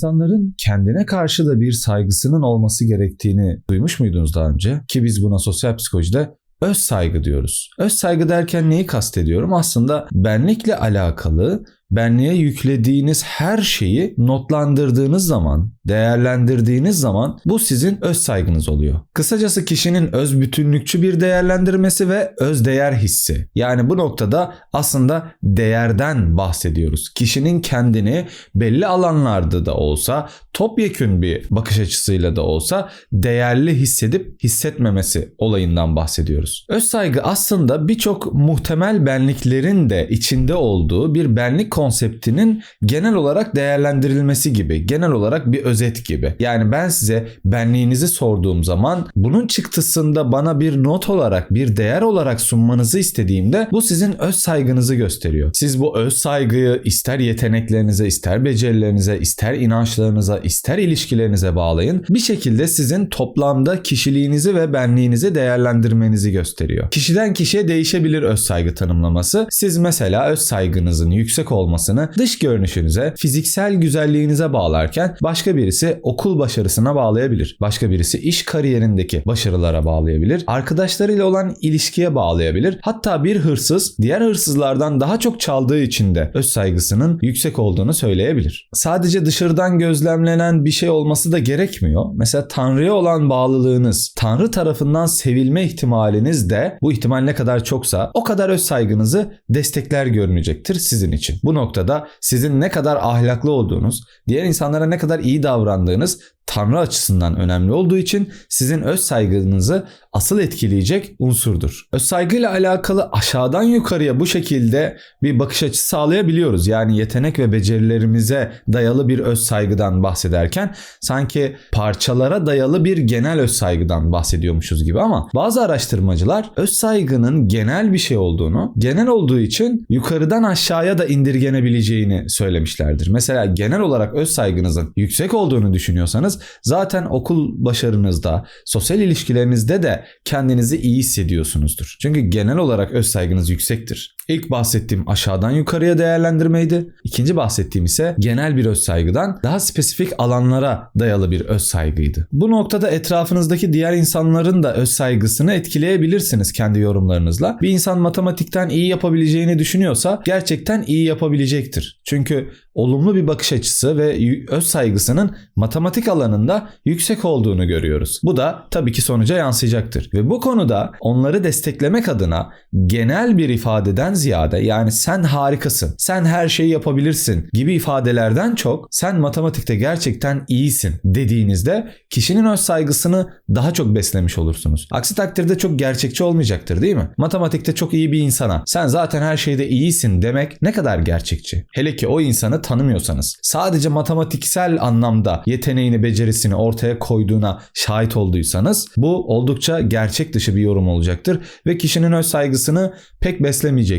İnsanların kendine karşı da bir saygısının olması gerektiğini duymuş muydunuz daha önce? Ki biz buna sosyal psikolojide öz saygı diyoruz. Öz saygı derken neyi kastediyorum? Aslında benlikle alakalı benliğe yüklediğiniz her şeyi notlandırdığınız zaman, değerlendirdiğiniz zaman bu sizin öz saygınız oluyor. Kısacası kişinin öz bütünlükçü bir değerlendirmesi ve öz değer hissi. Yani bu noktada aslında değerden bahsediyoruz. Kişinin kendini belli alanlarda da olsa, topyekün bir bakış açısıyla da olsa değerli hissedip hissetmemesi olayından bahsediyoruz. Öz saygı aslında birçok muhtemel benliklerin de içinde olduğu bir benlik konseptinin genel olarak değerlendirilmesi gibi, genel olarak bir özet gibi. Yani ben size benliğinizi sorduğum zaman bunun çıktısında bana bir not olarak, bir değer olarak sunmanızı istediğimde bu sizin öz saygınızı gösteriyor. Siz bu öz saygıyı ister yeteneklerinize, ister becerilerinize, ister inançlarınıza, ister ilişkilerinize bağlayın. Bir şekilde sizin toplamda kişiliğinizi ve benliğinizi değerlendirmenizi gösteriyor. Kişiden kişiye değişebilir öz saygı tanımlaması. Siz mesela öz saygınızın yüksek olması olmasını dış görünüşünüze, fiziksel güzelliğinize bağlarken başka birisi okul başarısına bağlayabilir. Başka birisi iş kariyerindeki başarılara bağlayabilir. Arkadaşlarıyla olan ilişkiye bağlayabilir. Hatta bir hırsız diğer hırsızlardan daha çok çaldığı için de öz saygısının yüksek olduğunu söyleyebilir. Sadece dışarıdan gözlemlenen bir şey olması da gerekmiyor. Mesela Tanrı'ya olan bağlılığınız, Tanrı tarafından sevilme ihtimaliniz de bu ihtimal ne kadar çoksa o kadar öz saygınızı destekler görünecektir sizin için. Bu noktada sizin ne kadar ahlaklı olduğunuz, diğer insanlara ne kadar iyi davrandığınız Tanrı açısından önemli olduğu için sizin öz saygınızı asıl etkileyecek unsurdur. Öz saygıyla alakalı aşağıdan yukarıya bu şekilde bir bakış açısı sağlayabiliyoruz. Yani yetenek ve becerilerimize dayalı bir öz saygıdan bahsederken sanki parçalara dayalı bir genel öz saygıdan bahsediyormuşuz gibi ama bazı araştırmacılar öz saygının genel bir şey olduğunu, genel olduğu için yukarıdan aşağıya da indirgenebileceğini söylemişlerdir. Mesela genel olarak öz saygınızın yüksek olduğunu düşünüyorsanız zaten okul başarınızda, sosyal ilişkilerinizde de kendinizi iyi hissediyorsunuzdur. Çünkü genel olarak öz saygınız yüksektir. İlk bahsettiğim aşağıdan yukarıya değerlendirmeydi. İkinci bahsettiğim ise genel bir öz saygıdan daha spesifik alanlara dayalı bir öz saygıydı. Bu noktada etrafınızdaki diğer insanların da öz saygısını etkileyebilirsiniz kendi yorumlarınızla. Bir insan matematikten iyi yapabileceğini düşünüyorsa gerçekten iyi yapabilecektir. Çünkü olumlu bir bakış açısı ve öz saygısının matematik alanında yüksek olduğunu görüyoruz. Bu da tabii ki sonuca yansıyacaktır. Ve bu konuda onları desteklemek adına genel bir ifadeden ziyade yani sen harikasın, sen her şeyi yapabilirsin gibi ifadelerden çok sen matematikte gerçekten iyisin dediğinizde kişinin öz saygısını daha çok beslemiş olursunuz. Aksi takdirde çok gerçekçi olmayacaktır değil mi? Matematikte çok iyi bir insana sen zaten her şeyde iyisin demek ne kadar gerçekçi? Hele ki o insanı tanımıyorsanız. Sadece matematiksel anlamda yeteneğini, becerisini ortaya koyduğuna şahit olduysanız bu oldukça gerçek dışı bir yorum olacaktır ve kişinin öz saygısını pek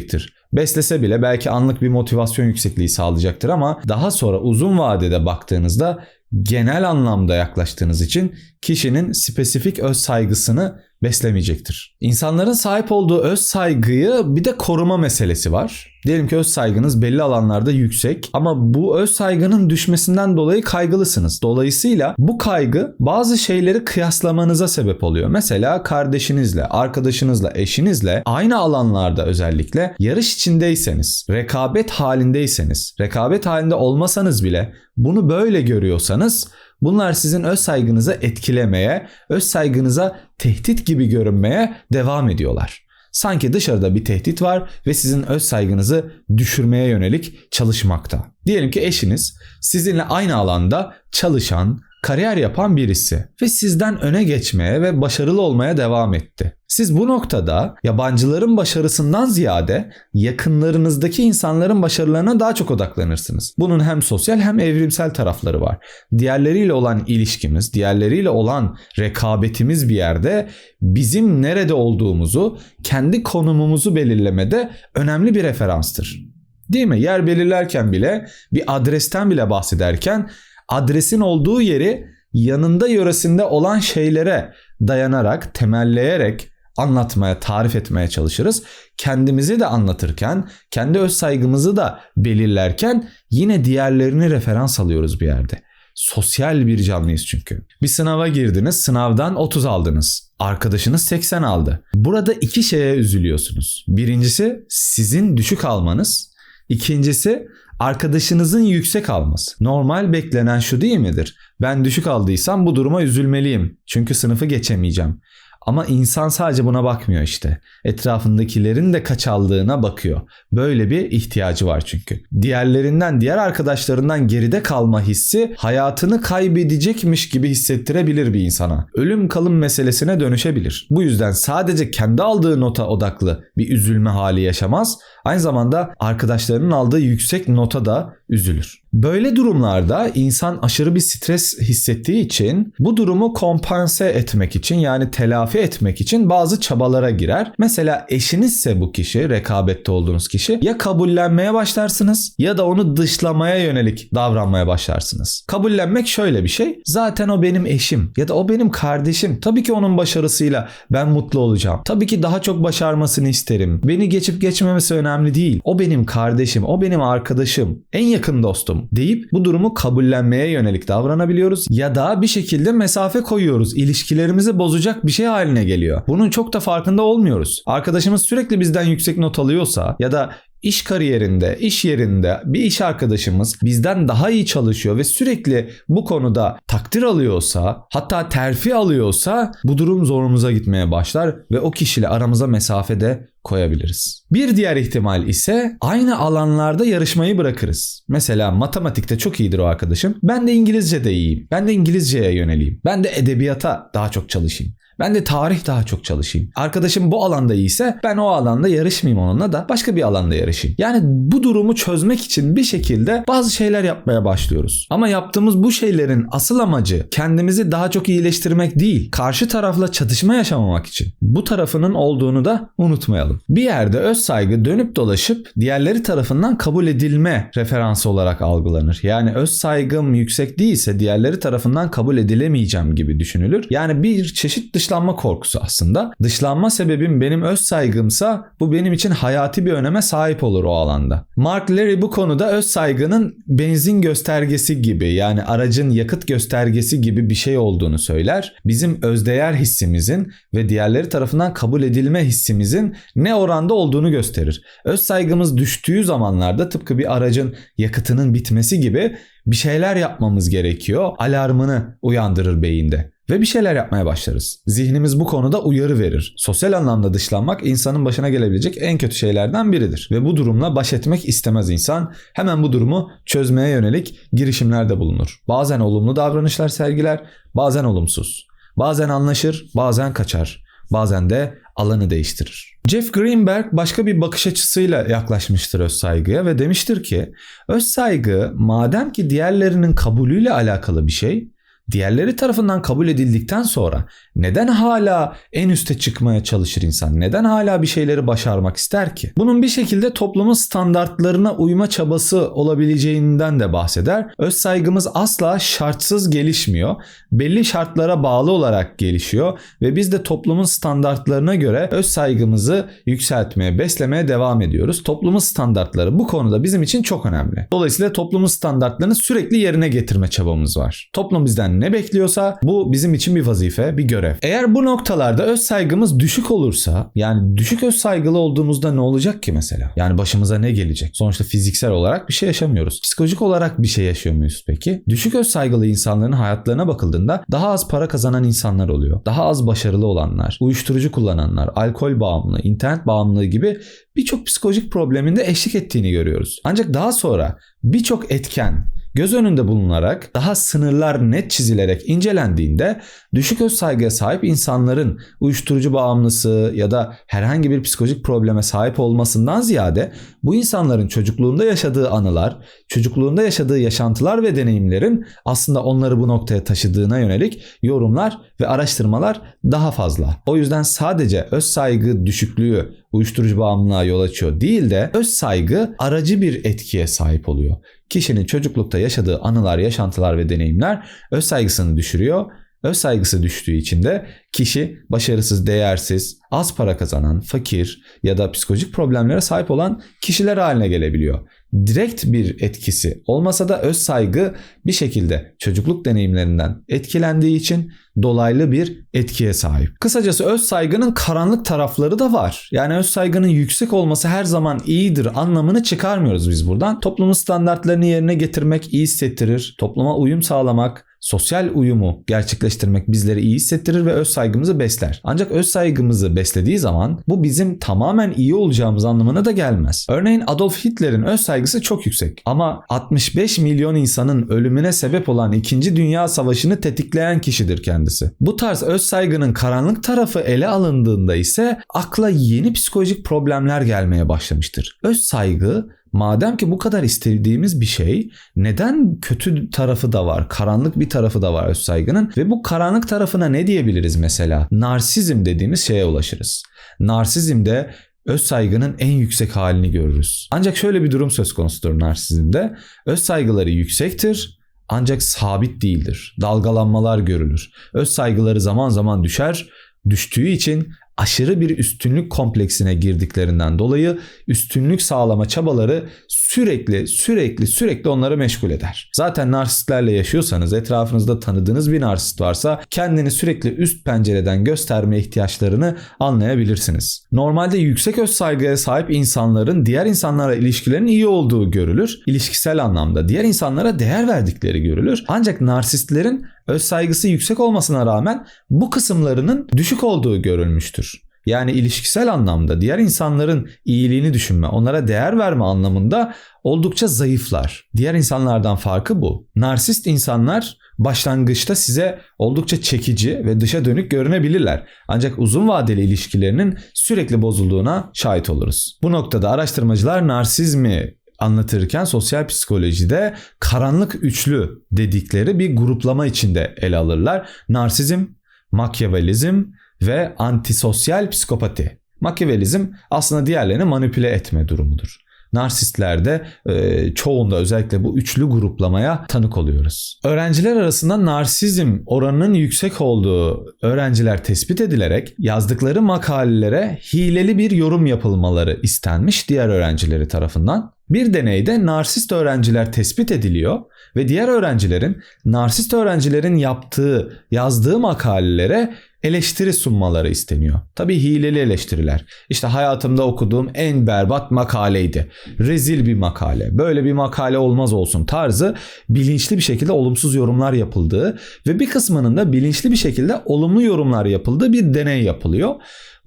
beslemeyecektir. Beslese bile belki anlık bir motivasyon yüksekliği sağlayacaktır ama daha sonra uzun vadede baktığınızda genel anlamda yaklaştığınız için kişinin spesifik öz saygısını beslemeyecektir. İnsanların sahip olduğu öz saygıyı bir de koruma meselesi var. Diyelim ki öz saygınız belli alanlarda yüksek ama bu öz saygının düşmesinden dolayı kaygılısınız. Dolayısıyla bu kaygı bazı şeyleri kıyaslamanıza sebep oluyor. Mesela kardeşinizle, arkadaşınızla, eşinizle aynı alanlarda özellikle yarış içindeyseniz, rekabet halindeyseniz, rekabet halinde olmasanız bile bunu böyle görüyorsanız Bunlar sizin öz saygınızı etkilemeye, öz saygınıza tehdit gibi görünmeye devam ediyorlar. Sanki dışarıda bir tehdit var ve sizin öz saygınızı düşürmeye yönelik çalışmakta. Diyelim ki eşiniz sizinle aynı alanda çalışan, kariyer yapan birisi ve sizden öne geçmeye ve başarılı olmaya devam etti. Siz bu noktada yabancıların başarısından ziyade yakınlarınızdaki insanların başarılarına daha çok odaklanırsınız. Bunun hem sosyal hem evrimsel tarafları var. Diğerleriyle olan ilişkimiz, diğerleriyle olan rekabetimiz bir yerde bizim nerede olduğumuzu, kendi konumumuzu belirlemede önemli bir referanstır. Değil mi? Yer belirlerken bile bir adresten bile bahsederken adresin olduğu yeri yanında yöresinde olan şeylere dayanarak, temelleyerek anlatmaya, tarif etmeye çalışırız. Kendimizi de anlatırken, kendi öz saygımızı da belirlerken yine diğerlerini referans alıyoruz bir yerde. Sosyal bir canlıyız çünkü. Bir sınava girdiniz, sınavdan 30 aldınız. Arkadaşınız 80 aldı. Burada iki şeye üzülüyorsunuz. Birincisi sizin düşük almanız. İkincisi arkadaşınızın yüksek alması. Normal beklenen şu değil midir? Ben düşük aldıysam bu duruma üzülmeliyim. Çünkü sınıfı geçemeyeceğim. Ama insan sadece buna bakmıyor işte. Etrafındakilerin de kaç aldığına bakıyor. Böyle bir ihtiyacı var çünkü. Diğerlerinden, diğer arkadaşlarından geride kalma hissi hayatını kaybedecekmiş gibi hissettirebilir bir insana. Ölüm kalım meselesine dönüşebilir. Bu yüzden sadece kendi aldığı nota odaklı bir üzülme hali yaşamaz. Aynı zamanda arkadaşlarının aldığı yüksek nota da üzülür. Böyle durumlarda insan aşırı bir stres hissettiği için bu durumu kompanse etmek için yani telafi etmek için bazı çabalara girer. Mesela eşinizse bu kişi, rekabette olduğunuz kişi ya kabullenmeye başlarsınız ya da onu dışlamaya yönelik davranmaya başlarsınız. Kabullenmek şöyle bir şey. Zaten o benim eşim ya da o benim kardeşim. Tabii ki onun başarısıyla ben mutlu olacağım. Tabii ki daha çok başarmasını isterim. Beni geçip geçmemesi önemli değil. O benim kardeşim, o benim arkadaşım, en yakın dostum deyip bu durumu kabullenmeye yönelik davranabiliyoruz ya da bir şekilde mesafe koyuyoruz. İlişkilerimizi bozacak bir şey haline geliyor. Bunun çok da farkında olmuyoruz. Arkadaşımız sürekli bizden yüksek not alıyorsa ya da iş kariyerinde, iş yerinde bir iş arkadaşımız bizden daha iyi çalışıyor ve sürekli bu konuda takdir alıyorsa, hatta terfi alıyorsa bu durum zorumuza gitmeye başlar ve o kişiyle aramıza mesafede koyabiliriz. Bir diğer ihtimal ise aynı alanlarda yarışmayı bırakırız. Mesela matematikte çok iyidir o arkadaşım. Ben de İngilizce de iyiyim. Ben de İngilizceye yöneleyim. Ben de edebiyata daha çok çalışayım. Ben de tarih daha çok çalışayım. Arkadaşım bu alanda iyiyse ben o alanda yarışmayayım onunla da başka bir alanda yarışayım. Yani bu durumu çözmek için bir şekilde bazı şeyler yapmaya başlıyoruz. Ama yaptığımız bu şeylerin asıl amacı kendimizi daha çok iyileştirmek değil, karşı tarafla çatışma yaşamamak için. Bu tarafının olduğunu da unutmayalım. Bir yerde öz saygı dönüp dolaşıp diğerleri tarafından kabul edilme referansı olarak algılanır. Yani öz saygım yüksek değilse diğerleri tarafından kabul edilemeyeceğim gibi düşünülür. Yani bir çeşit dışlanma korkusu aslında. Dışlanma sebebim benim öz saygımsa bu benim için hayati bir öneme sahip olur o alanda. Mark Larry bu konuda öz saygının benzin göstergesi gibi yani aracın yakıt göstergesi gibi bir şey olduğunu söyler. Bizim özdeğer hissimizin ve diğerleri tarafından kabul edilme hissimizin ne oranda olduğunu gösterir. Öz saygımız düştüğü zamanlarda tıpkı bir aracın yakıtının bitmesi gibi bir şeyler yapmamız gerekiyor. Alarmını uyandırır beyinde ve bir şeyler yapmaya başlarız. Zihnimiz bu konuda uyarı verir. Sosyal anlamda dışlanmak insanın başına gelebilecek en kötü şeylerden biridir ve bu durumla baş etmek istemez insan. Hemen bu durumu çözmeye yönelik girişimlerde bulunur. Bazen olumlu davranışlar sergiler, bazen olumsuz. Bazen anlaşır, bazen kaçar. Bazen de alanı değiştirir. Jeff Greenberg başka bir bakış açısıyla yaklaşmıştır öz saygıya ve demiştir ki öz saygı madem ki diğerlerinin kabulüyle alakalı bir şey diğerleri tarafından kabul edildikten sonra neden hala en üste çıkmaya çalışır insan? Neden hala bir şeyleri başarmak ister ki? Bunun bir şekilde toplumun standartlarına uyma çabası olabileceğinden de bahseder. Öz saygımız asla şartsız gelişmiyor. Belli şartlara bağlı olarak gelişiyor ve biz de toplumun standartlarına göre öz saygımızı yükseltmeye, beslemeye devam ediyoruz. Toplumun standartları bu konuda bizim için çok önemli. Dolayısıyla toplumun standartlarını sürekli yerine getirme çabamız var. Toplum bizden ne bekliyorsa bu bizim için bir vazife, bir görev. Eğer bu noktalarda öz saygımız düşük olursa yani düşük öz saygılı olduğumuzda ne olacak ki mesela? Yani başımıza ne gelecek? Sonuçta fiziksel olarak bir şey yaşamıyoruz. Psikolojik olarak bir şey yaşıyor muyuz peki? Düşük öz saygılı insanların hayatlarına bakıldığında daha az para kazanan insanlar oluyor. Daha az başarılı olanlar, uyuşturucu kullananlar, alkol bağımlılığı, internet bağımlılığı gibi birçok psikolojik probleminde eşlik ettiğini görüyoruz. Ancak daha sonra birçok etken göz önünde bulunarak daha sınırlar net çizilerek incelendiğinde düşük öz saygıya sahip insanların uyuşturucu bağımlısı ya da herhangi bir psikolojik probleme sahip olmasından ziyade bu insanların çocukluğunda yaşadığı anılar, çocukluğunda yaşadığı yaşantılar ve deneyimlerin aslında onları bu noktaya taşıdığına yönelik yorumlar ve araştırmalar daha fazla. O yüzden sadece öz saygı düşüklüğü uyuşturucu bağımlılığa yol açıyor değil de öz saygı aracı bir etkiye sahip oluyor. Kişinin çocuklukta yaşadığı anılar, yaşantılar ve deneyimler öz saygısını düşürüyor Öz saygısı düştüğü için de kişi başarısız, değersiz, az para kazanan, fakir ya da psikolojik problemlere sahip olan kişiler haline gelebiliyor. Direkt bir etkisi olmasa da öz saygı bir şekilde çocukluk deneyimlerinden etkilendiği için dolaylı bir etkiye sahip. Kısacası öz saygının karanlık tarafları da var. Yani öz saygının yüksek olması her zaman iyidir anlamını çıkarmıyoruz biz buradan. Toplumun standartlarını yerine getirmek iyi hissettirir. Topluma uyum sağlamak, sosyal uyumu gerçekleştirmek bizleri iyi hissettirir ve öz saygımızı besler. Ancak öz saygımızı beslediği zaman bu bizim tamamen iyi olacağımız anlamına da gelmez. Örneğin Adolf Hitler'in öz saygısı çok yüksek ama 65 milyon insanın ölümüne sebep olan 2. Dünya Savaşı'nı tetikleyen kişidir kendisi. Bu tarz öz saygının karanlık tarafı ele alındığında ise akla yeni psikolojik problemler gelmeye başlamıştır. Öz saygı Madem ki bu kadar istediğimiz bir şey neden kötü tarafı da var, karanlık bir tarafı da var öz saygının ve bu karanlık tarafına ne diyebiliriz mesela? Narsizm dediğimiz şeye ulaşırız. Narsizmde öz saygının en yüksek halini görürüz. Ancak şöyle bir durum söz konusudur narsizmde. Öz saygıları yüksektir ancak sabit değildir. Dalgalanmalar görülür. Öz saygıları zaman zaman düşer. Düştüğü için aşırı bir üstünlük kompleksine girdiklerinden dolayı üstünlük sağlama çabaları sürekli sürekli sürekli onları meşgul eder. Zaten narsistlerle yaşıyorsanız etrafınızda tanıdığınız bir narsist varsa kendini sürekli üst pencereden gösterme ihtiyaçlarını anlayabilirsiniz. Normalde yüksek öz saygıya sahip insanların diğer insanlara ilişkilerin iyi olduğu görülür. İlişkisel anlamda diğer insanlara değer verdikleri görülür. Ancak narsistlerin öz saygısı yüksek olmasına rağmen bu kısımlarının düşük olduğu görülmüştür. Yani ilişkisel anlamda diğer insanların iyiliğini düşünme, onlara değer verme anlamında oldukça zayıflar. Diğer insanlardan farkı bu. Narsist insanlar başlangıçta size oldukça çekici ve dışa dönük görünebilirler. Ancak uzun vadeli ilişkilerinin sürekli bozulduğuna şahit oluruz. Bu noktada araştırmacılar narsizmi anlatırken sosyal psikolojide karanlık üçlü dedikleri bir gruplama içinde ele alırlar. Narsizm, makyavelizm ve antisosyal psikopati. Makyavelizm aslında diğerlerini manipüle etme durumudur. Narsistlerde e, çoğunda özellikle bu üçlü gruplamaya tanık oluyoruz. Öğrenciler arasında narsizm oranının yüksek olduğu öğrenciler tespit edilerek yazdıkları makalelere hileli bir yorum yapılmaları istenmiş diğer öğrencileri tarafından. Bir deneyde narsist öğrenciler tespit ediliyor ve diğer öğrencilerin narsist öğrencilerin yaptığı, yazdığı makalelere eleştiri sunmaları isteniyor. Tabii hileli eleştiriler. İşte hayatımda okuduğum en berbat makaleydi. Rezil bir makale. Böyle bir makale olmaz olsun tarzı bilinçli bir şekilde olumsuz yorumlar yapıldığı ve bir kısmının da bilinçli bir şekilde olumlu yorumlar yapıldığı bir deney yapılıyor.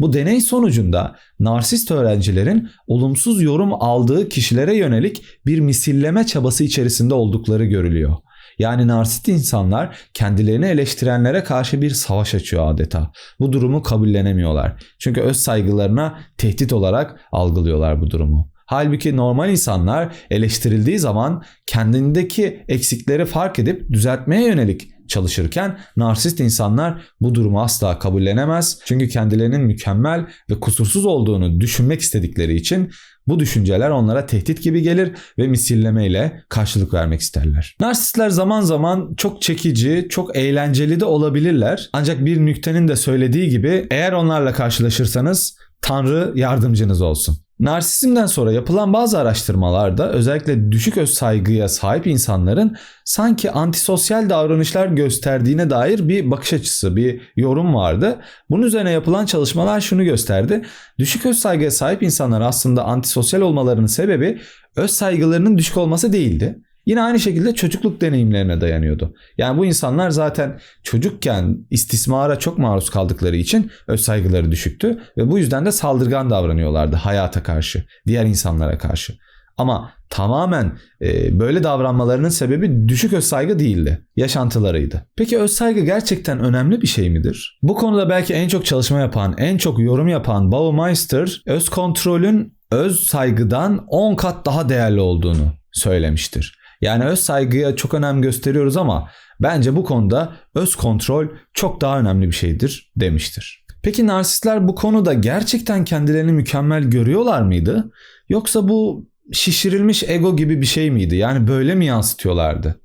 Bu deney sonucunda narsist öğrencilerin olumsuz yorum aldığı kişilere yönelik bir misilleme çabası içerisinde oldukları görülüyor. Yani narsist insanlar kendilerini eleştirenlere karşı bir savaş açıyor adeta. Bu durumu kabullenemiyorlar. Çünkü öz saygılarına tehdit olarak algılıyorlar bu durumu. Halbuki normal insanlar eleştirildiği zaman kendindeki eksikleri fark edip düzeltmeye yönelik çalışırken narsist insanlar bu durumu asla kabullenemez. Çünkü kendilerinin mükemmel ve kusursuz olduğunu düşünmek istedikleri için bu düşünceler onlara tehdit gibi gelir ve misillemeyle karşılık vermek isterler. Narsistler zaman zaman çok çekici, çok eğlenceli de olabilirler. Ancak bir nüktenin de söylediği gibi eğer onlarla karşılaşırsanız Tanrı yardımcınız olsun. Narsizmden sonra yapılan bazı araştırmalarda özellikle düşük öz saygıya sahip insanların sanki antisosyal davranışlar gösterdiğine dair bir bakış açısı, bir yorum vardı. Bunun üzerine yapılan çalışmalar şunu gösterdi. Düşük öz saygıya sahip insanlar aslında antisosyal olmalarının sebebi öz saygılarının düşük olması değildi. Yine aynı şekilde çocukluk deneyimlerine dayanıyordu. Yani bu insanlar zaten çocukken istismara çok maruz kaldıkları için öz saygıları düşüktü ve bu yüzden de saldırgan davranıyorlardı hayata karşı, diğer insanlara karşı. Ama tamamen e, böyle davranmalarının sebebi düşük öz saygı değildi. Yaşantılarıydı. Peki öz saygı gerçekten önemli bir şey midir? Bu konuda belki en çok çalışma yapan, en çok yorum yapan Baumeister öz kontrolün öz saygıdan 10 kat daha değerli olduğunu söylemiştir. Yani öz saygıya çok önem gösteriyoruz ama bence bu konuda öz kontrol çok daha önemli bir şeydir demiştir. Peki narsistler bu konuda gerçekten kendilerini mükemmel görüyorlar mıydı? Yoksa bu şişirilmiş ego gibi bir şey miydi? Yani böyle mi yansıtıyorlardı?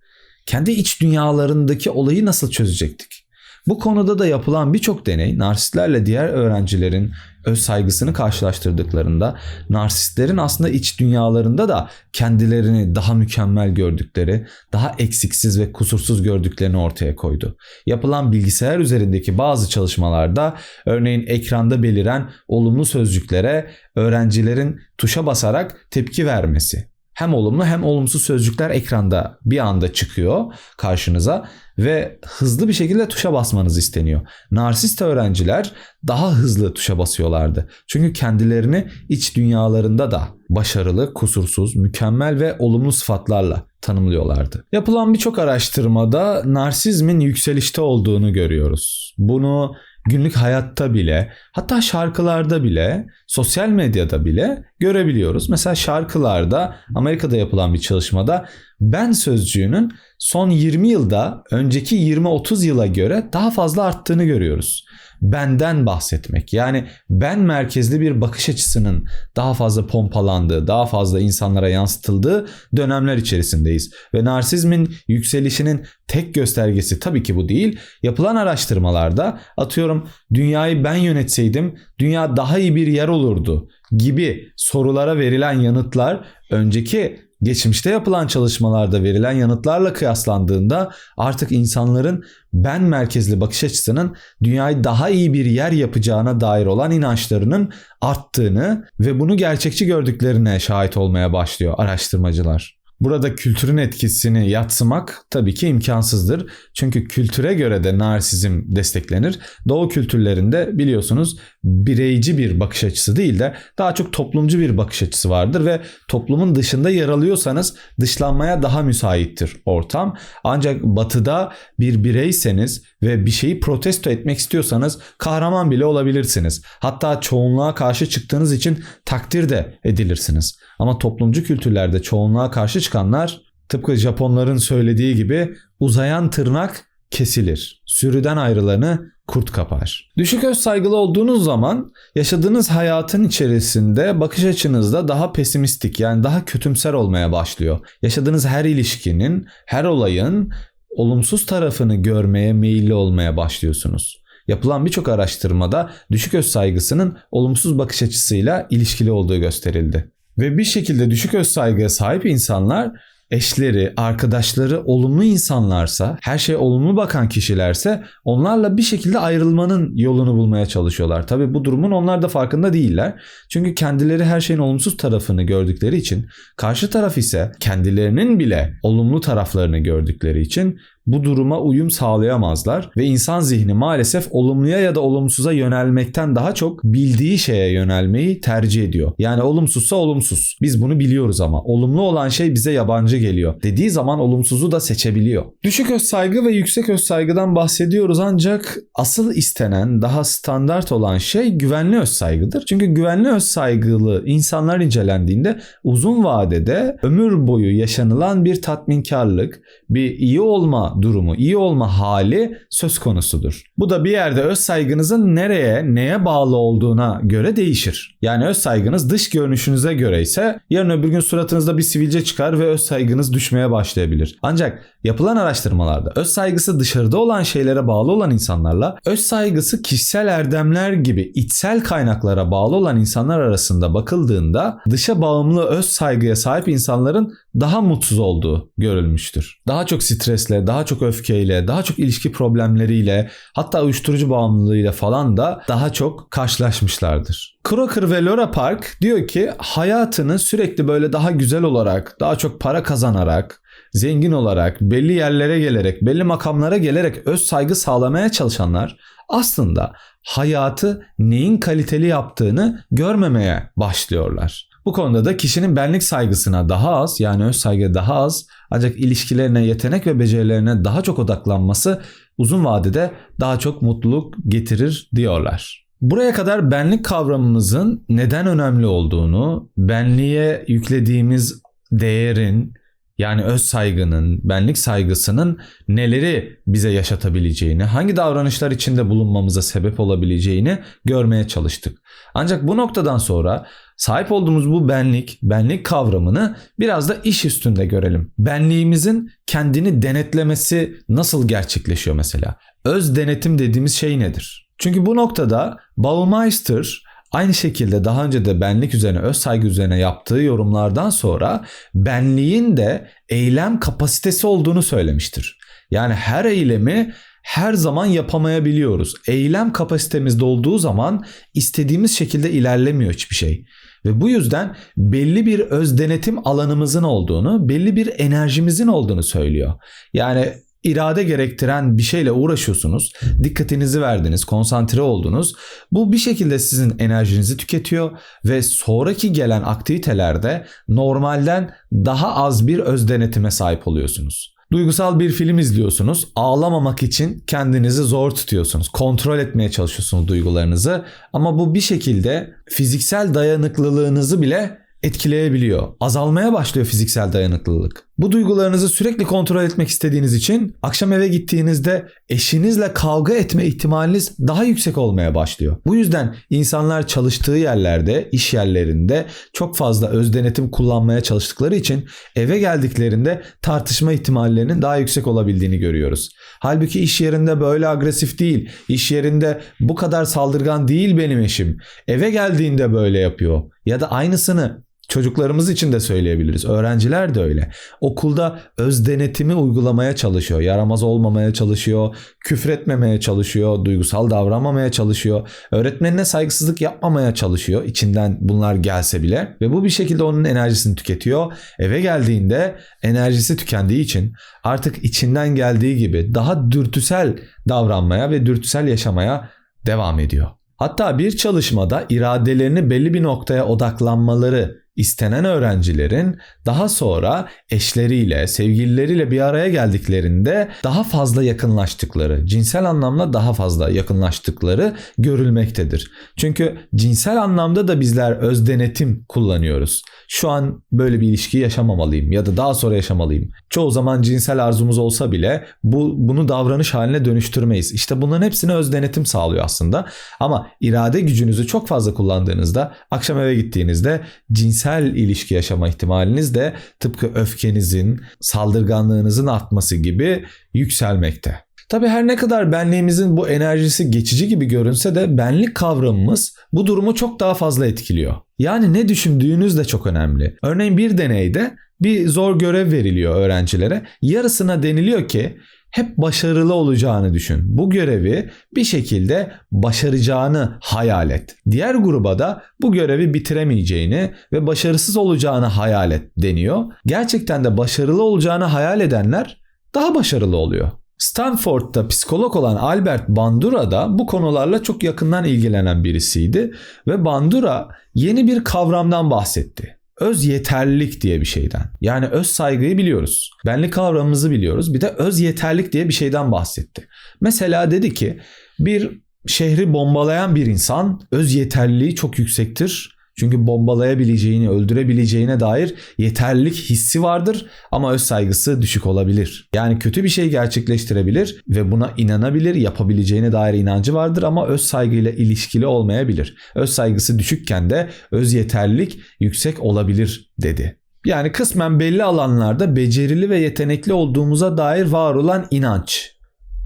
Kendi iç dünyalarındaki olayı nasıl çözecektik? Bu konuda da yapılan birçok deney narsistlerle diğer öğrencilerin öz saygısını karşılaştırdıklarında narsistlerin aslında iç dünyalarında da kendilerini daha mükemmel gördükleri, daha eksiksiz ve kusursuz gördüklerini ortaya koydu. Yapılan bilgisayar üzerindeki bazı çalışmalarda örneğin ekranda beliren olumlu sözcüklere öğrencilerin tuşa basarak tepki vermesi hem olumlu hem olumsuz sözcükler ekranda bir anda çıkıyor karşınıza ve hızlı bir şekilde tuşa basmanız isteniyor. Narsist öğrenciler daha hızlı tuşa basıyorlardı. Çünkü kendilerini iç dünyalarında da başarılı, kusursuz, mükemmel ve olumlu sıfatlarla tanımlıyorlardı. Yapılan birçok araştırmada narsizmin yükselişte olduğunu görüyoruz. Bunu günlük hayatta bile hatta şarkılarda bile sosyal medyada bile görebiliyoruz. Mesela şarkılarda Amerika'da yapılan bir çalışmada ben sözcüğünün son 20 yılda önceki 20-30 yıla göre daha fazla arttığını görüyoruz. Benden bahsetmek yani ben merkezli bir bakış açısının daha fazla pompalandığı, daha fazla insanlara yansıtıldığı dönemler içerisindeyiz. Ve narsizmin yükselişinin tek göstergesi tabii ki bu değil. Yapılan araştırmalarda atıyorum dünyayı ben yönetseydim dünya daha iyi bir yer olurdu gibi sorulara verilen yanıtlar önceki geçmişte yapılan çalışmalarda verilen yanıtlarla kıyaslandığında artık insanların ben merkezli bakış açısının dünyayı daha iyi bir yer yapacağına dair olan inançlarının arttığını ve bunu gerçekçi gördüklerine şahit olmaya başlıyor araştırmacılar. Burada kültürün etkisini yatsımak tabii ki imkansızdır. Çünkü kültüre göre de narsizm desteklenir. Doğu kültürlerinde biliyorsunuz bireyci bir bakış açısı değil de daha çok toplumcu bir bakış açısı vardır ve toplumun dışında yer alıyorsanız dışlanmaya daha müsaittir ortam. Ancak batıda bir bireyseniz ve bir şeyi protesto etmek istiyorsanız kahraman bile olabilirsiniz. Hatta çoğunluğa karşı çıktığınız için takdir de edilirsiniz. Ama toplumcu kültürlerde çoğunluğa karşı çıkanlar tıpkı Japonların söylediği gibi uzayan tırnak kesilir. Sürüden ayrılanı kurt kapar. Düşük öz saygılı olduğunuz zaman yaşadığınız hayatın içerisinde bakış açınızda daha pesimistik yani daha kötümser olmaya başlıyor. Yaşadığınız her ilişkinin, her olayın olumsuz tarafını görmeye meyilli olmaya başlıyorsunuz. Yapılan birçok araştırmada düşük öz saygısının olumsuz bakış açısıyla ilişkili olduğu gösterildi. Ve bir şekilde düşük öz saygıya sahip insanlar eşleri, arkadaşları olumlu insanlarsa, her şey olumlu bakan kişilerse onlarla bir şekilde ayrılmanın yolunu bulmaya çalışıyorlar. Tabi bu durumun onlar da farkında değiller. Çünkü kendileri her şeyin olumsuz tarafını gördükleri için, karşı taraf ise kendilerinin bile olumlu taraflarını gördükleri için bu duruma uyum sağlayamazlar ve insan zihni maalesef olumluya ya da olumsuza yönelmekten daha çok bildiği şeye yönelmeyi tercih ediyor. Yani olumsuzsa olumsuz. Biz bunu biliyoruz ama olumlu olan şey bize yabancı geliyor. Dediği zaman olumsuzu da seçebiliyor. Düşük öz saygı ve yüksek öz saygıdan bahsediyoruz ancak asıl istenen daha standart olan şey güvenli öz saygıdır. Çünkü güvenli öz saygılı insanlar incelendiğinde uzun vadede ömür boyu yaşanılan bir tatminkarlık, bir iyi olma durumu, iyi olma hali söz konusudur. Bu da bir yerde öz saygınızın nereye, neye bağlı olduğuna göre değişir. Yani öz saygınız dış görünüşünüze göre ise yarın öbür gün suratınızda bir sivilce çıkar ve öz saygınız düşmeye başlayabilir. Ancak yapılan araştırmalarda öz saygısı dışarıda olan şeylere bağlı olan insanlarla öz saygısı kişisel erdemler gibi içsel kaynaklara bağlı olan insanlar arasında bakıldığında dışa bağımlı öz saygıya sahip insanların daha mutsuz olduğu görülmüştür. Daha çok stresle, daha çok öfkeyle, daha çok ilişki problemleriyle, hatta uyuşturucu bağımlılığıyla falan da daha çok karşılaşmışlardır. Crocker ve Laura Park diyor ki hayatını sürekli böyle daha güzel olarak, daha çok para kazanarak, zengin olarak, belli yerlere gelerek, belli makamlara gelerek öz saygı sağlamaya çalışanlar aslında hayatı neyin kaliteli yaptığını görmemeye başlıyorlar. Bu konuda da kişinin benlik saygısına daha az yani öz saygı daha az ancak ilişkilerine, yetenek ve becerilerine daha çok odaklanması uzun vadede daha çok mutluluk getirir diyorlar. Buraya kadar benlik kavramımızın neden önemli olduğunu, benliğe yüklediğimiz değerin yani öz saygının, benlik saygısının neleri bize yaşatabileceğini, hangi davranışlar içinde bulunmamıza sebep olabileceğini görmeye çalıştık. Ancak bu noktadan sonra sahip olduğumuz bu benlik, benlik kavramını biraz da iş üstünde görelim. Benliğimizin kendini denetlemesi nasıl gerçekleşiyor mesela? öz denetim dediğimiz şey nedir? Çünkü bu noktada Baumeister Aynı şekilde daha önce de benlik üzerine, öz saygı üzerine yaptığı yorumlardan sonra benliğin de eylem kapasitesi olduğunu söylemiştir. Yani her eylemi her zaman yapamayabiliyoruz. Eylem kapasitemizde olduğu zaman istediğimiz şekilde ilerlemiyor hiçbir şey. Ve bu yüzden belli bir öz denetim alanımızın olduğunu, belli bir enerjimizin olduğunu söylüyor. Yani irade gerektiren bir şeyle uğraşıyorsunuz. Dikkatinizi verdiniz, konsantre oldunuz. Bu bir şekilde sizin enerjinizi tüketiyor ve sonraki gelen aktivitelerde normalden daha az bir öz denetime sahip oluyorsunuz. Duygusal bir film izliyorsunuz. Ağlamamak için kendinizi zor tutuyorsunuz. Kontrol etmeye çalışıyorsunuz duygularınızı. Ama bu bir şekilde fiziksel dayanıklılığınızı bile etkileyebiliyor. Azalmaya başlıyor fiziksel dayanıklılık. Bu duygularınızı sürekli kontrol etmek istediğiniz için akşam eve gittiğinizde eşinizle kavga etme ihtimaliniz daha yüksek olmaya başlıyor. Bu yüzden insanlar çalıştığı yerlerde, iş yerlerinde çok fazla öz denetim kullanmaya çalıştıkları için eve geldiklerinde tartışma ihtimallerinin daha yüksek olabildiğini görüyoruz. Halbuki iş yerinde böyle agresif değil. İş yerinde bu kadar saldırgan değil benim eşim. Eve geldiğinde böyle yapıyor. Ya da aynısını Çocuklarımız için de söyleyebiliriz. Öğrenciler de öyle. Okulda öz denetimi uygulamaya çalışıyor. Yaramaz olmamaya çalışıyor. Küfretmemeye çalışıyor. Duygusal davranmamaya çalışıyor. Öğretmenine saygısızlık yapmamaya çalışıyor. İçinden bunlar gelse bile. Ve bu bir şekilde onun enerjisini tüketiyor. Eve geldiğinde enerjisi tükendiği için artık içinden geldiği gibi daha dürtüsel davranmaya ve dürtüsel yaşamaya devam ediyor. Hatta bir çalışmada iradelerini belli bir noktaya odaklanmaları istenen öğrencilerin daha sonra eşleriyle, sevgilileriyle bir araya geldiklerinde daha fazla yakınlaştıkları, cinsel anlamda daha fazla yakınlaştıkları görülmektedir. Çünkü cinsel anlamda da bizler öz denetim kullanıyoruz. Şu an böyle bir ilişki yaşamamalıyım ya da daha sonra yaşamalıyım. Çoğu zaman cinsel arzumuz olsa bile bu bunu davranış haline dönüştürmeyiz. İşte bunların hepsine öz denetim sağlıyor aslında. Ama irade gücünüzü çok fazla kullandığınızda, akşam eve gittiğinizde cinsel cinsel ilişki yaşama ihtimaliniz de tıpkı öfkenizin, saldırganlığınızın artması gibi yükselmekte. Tabi her ne kadar benliğimizin bu enerjisi geçici gibi görünse de benlik kavramımız bu durumu çok daha fazla etkiliyor. Yani ne düşündüğünüz de çok önemli. Örneğin bir deneyde bir zor görev veriliyor öğrencilere. Yarısına deniliyor ki hep başarılı olacağını düşün. Bu görevi bir şekilde başaracağını hayal et. Diğer gruba da bu görevi bitiremeyeceğini ve başarısız olacağını hayal et deniyor. Gerçekten de başarılı olacağını hayal edenler daha başarılı oluyor. Stanford'da psikolog olan Albert Bandura da bu konularla çok yakından ilgilenen birisiydi ve Bandura yeni bir kavramdan bahsetti öz yeterlilik diye bir şeyden. Yani öz saygıyı biliyoruz. Benlik kavramımızı biliyoruz. Bir de öz yeterlik diye bir şeyden bahsetti. Mesela dedi ki bir şehri bombalayan bir insan öz yeterliliği çok yüksektir çünkü bombalayabileceğini, öldürebileceğine dair yeterlilik hissi vardır ama öz saygısı düşük olabilir. Yani kötü bir şey gerçekleştirebilir ve buna inanabilir, yapabileceğine dair inancı vardır ama öz saygıyla ilişkili olmayabilir. Öz saygısı düşükken de öz yeterlilik yüksek olabilir dedi. Yani kısmen belli alanlarda becerili ve yetenekli olduğumuza dair var olan inanç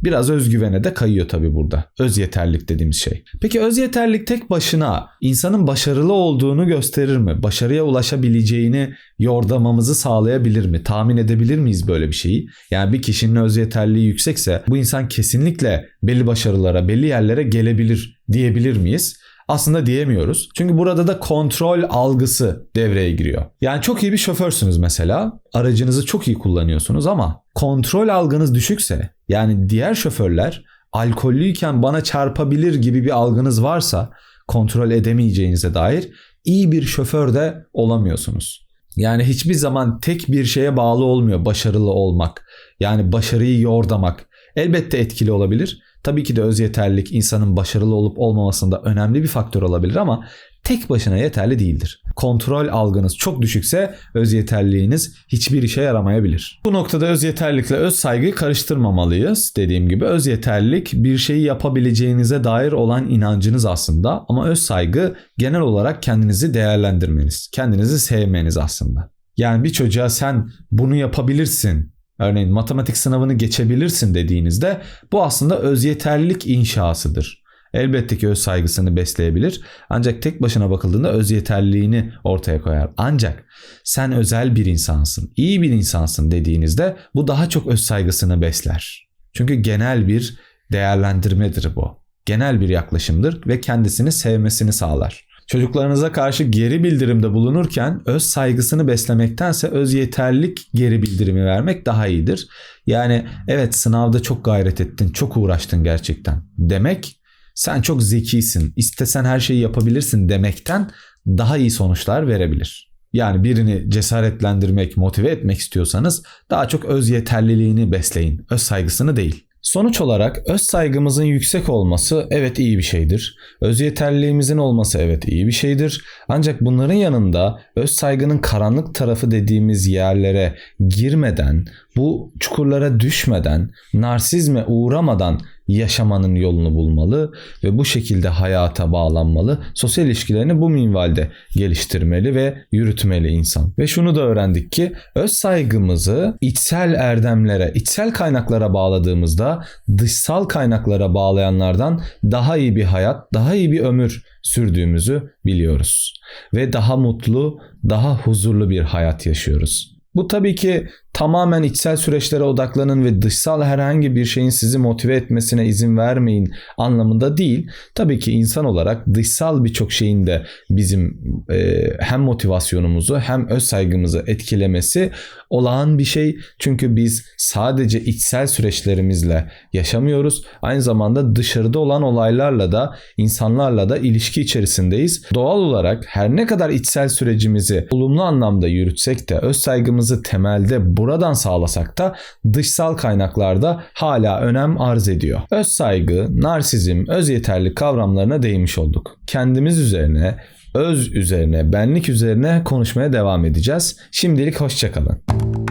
Biraz özgüvene de kayıyor tabii burada. Öz yeterlik dediğimiz şey. Peki öz yeterlik tek başına insanın başarılı olduğunu gösterir mi? Başarıya ulaşabileceğini yordamamızı sağlayabilir mi? Tahmin edebilir miyiz böyle bir şeyi? Yani bir kişinin öz yeterliği yüksekse bu insan kesinlikle belli başarılara, belli yerlere gelebilir diyebilir miyiz? Aslında diyemiyoruz. Çünkü burada da kontrol algısı devreye giriyor. Yani çok iyi bir şoförsünüz mesela. Aracınızı çok iyi kullanıyorsunuz ama kontrol algınız düşükse yani diğer şoförler alkollüyken bana çarpabilir gibi bir algınız varsa kontrol edemeyeceğinize dair iyi bir şoför de olamıyorsunuz. Yani hiçbir zaman tek bir şeye bağlı olmuyor başarılı olmak. Yani başarıyı yordamak. Elbette etkili olabilir. Tabii ki de öz yeterlilik insanın başarılı olup olmamasında önemli bir faktör olabilir ama tek başına yeterli değildir. Kontrol algınız çok düşükse öz yeterliğiniz hiçbir işe yaramayabilir. Bu noktada öz yeterlikle öz saygıyı karıştırmamalıyız. Dediğim gibi öz yeterlilik bir şeyi yapabileceğinize dair olan inancınız aslında ama öz saygı genel olarak kendinizi değerlendirmeniz, kendinizi sevmeniz aslında. Yani bir çocuğa sen bunu yapabilirsin Örneğin matematik sınavını geçebilirsin dediğinizde bu aslında öz yeterlilik inşasıdır. Elbette ki öz saygısını besleyebilir ancak tek başına bakıldığında öz yeterliliğini ortaya koyar. Ancak sen özel bir insansın, iyi bir insansın dediğinizde bu daha çok öz saygısını besler. Çünkü genel bir değerlendirmedir bu. Genel bir yaklaşımdır ve kendisini sevmesini sağlar. Çocuklarınıza karşı geri bildirimde bulunurken öz saygısını beslemektense öz yeterlilik geri bildirimi vermek daha iyidir. Yani evet sınavda çok gayret ettin, çok uğraştın gerçekten demek sen çok zekisin, istesen her şeyi yapabilirsin demekten daha iyi sonuçlar verebilir. Yani birini cesaretlendirmek, motive etmek istiyorsanız daha çok öz yeterliliğini besleyin, öz saygısını değil. Sonuç olarak öz saygımızın yüksek olması evet iyi bir şeydir. Öz yeterliliğimizin olması evet iyi bir şeydir. Ancak bunların yanında öz saygının karanlık tarafı dediğimiz yerlere girmeden, bu çukurlara düşmeden, narsizme uğramadan yaşamanın yolunu bulmalı ve bu şekilde hayata bağlanmalı. Sosyal ilişkilerini bu minvalde geliştirmeli ve yürütmeli insan. Ve şunu da öğrendik ki öz saygımızı içsel erdemlere, içsel kaynaklara bağladığımızda dışsal kaynaklara bağlayanlardan daha iyi bir hayat, daha iyi bir ömür sürdüğümüzü biliyoruz. Ve daha mutlu, daha huzurlu bir hayat yaşıyoruz. Bu tabii ki tamamen içsel süreçlere odaklanın ve dışsal herhangi bir şeyin sizi motive etmesine izin vermeyin anlamında değil. Tabii ki insan olarak dışsal birçok şeyin de bizim e, hem motivasyonumuzu hem öz saygımızı etkilemesi olağan bir şey. Çünkü biz sadece içsel süreçlerimizle yaşamıyoruz. Aynı zamanda dışarıda olan olaylarla da insanlarla da ilişki içerisindeyiz. Doğal olarak her ne kadar içsel sürecimizi olumlu anlamda yürütsek de öz saygımızı temelde buradan sağlasak da dışsal kaynaklarda hala önem arz ediyor. Öz saygı, narsizm, öz yeterli kavramlarına değinmiş olduk. Kendimiz üzerine, öz üzerine, benlik üzerine konuşmaya devam edeceğiz. Şimdilik hoşçakalın.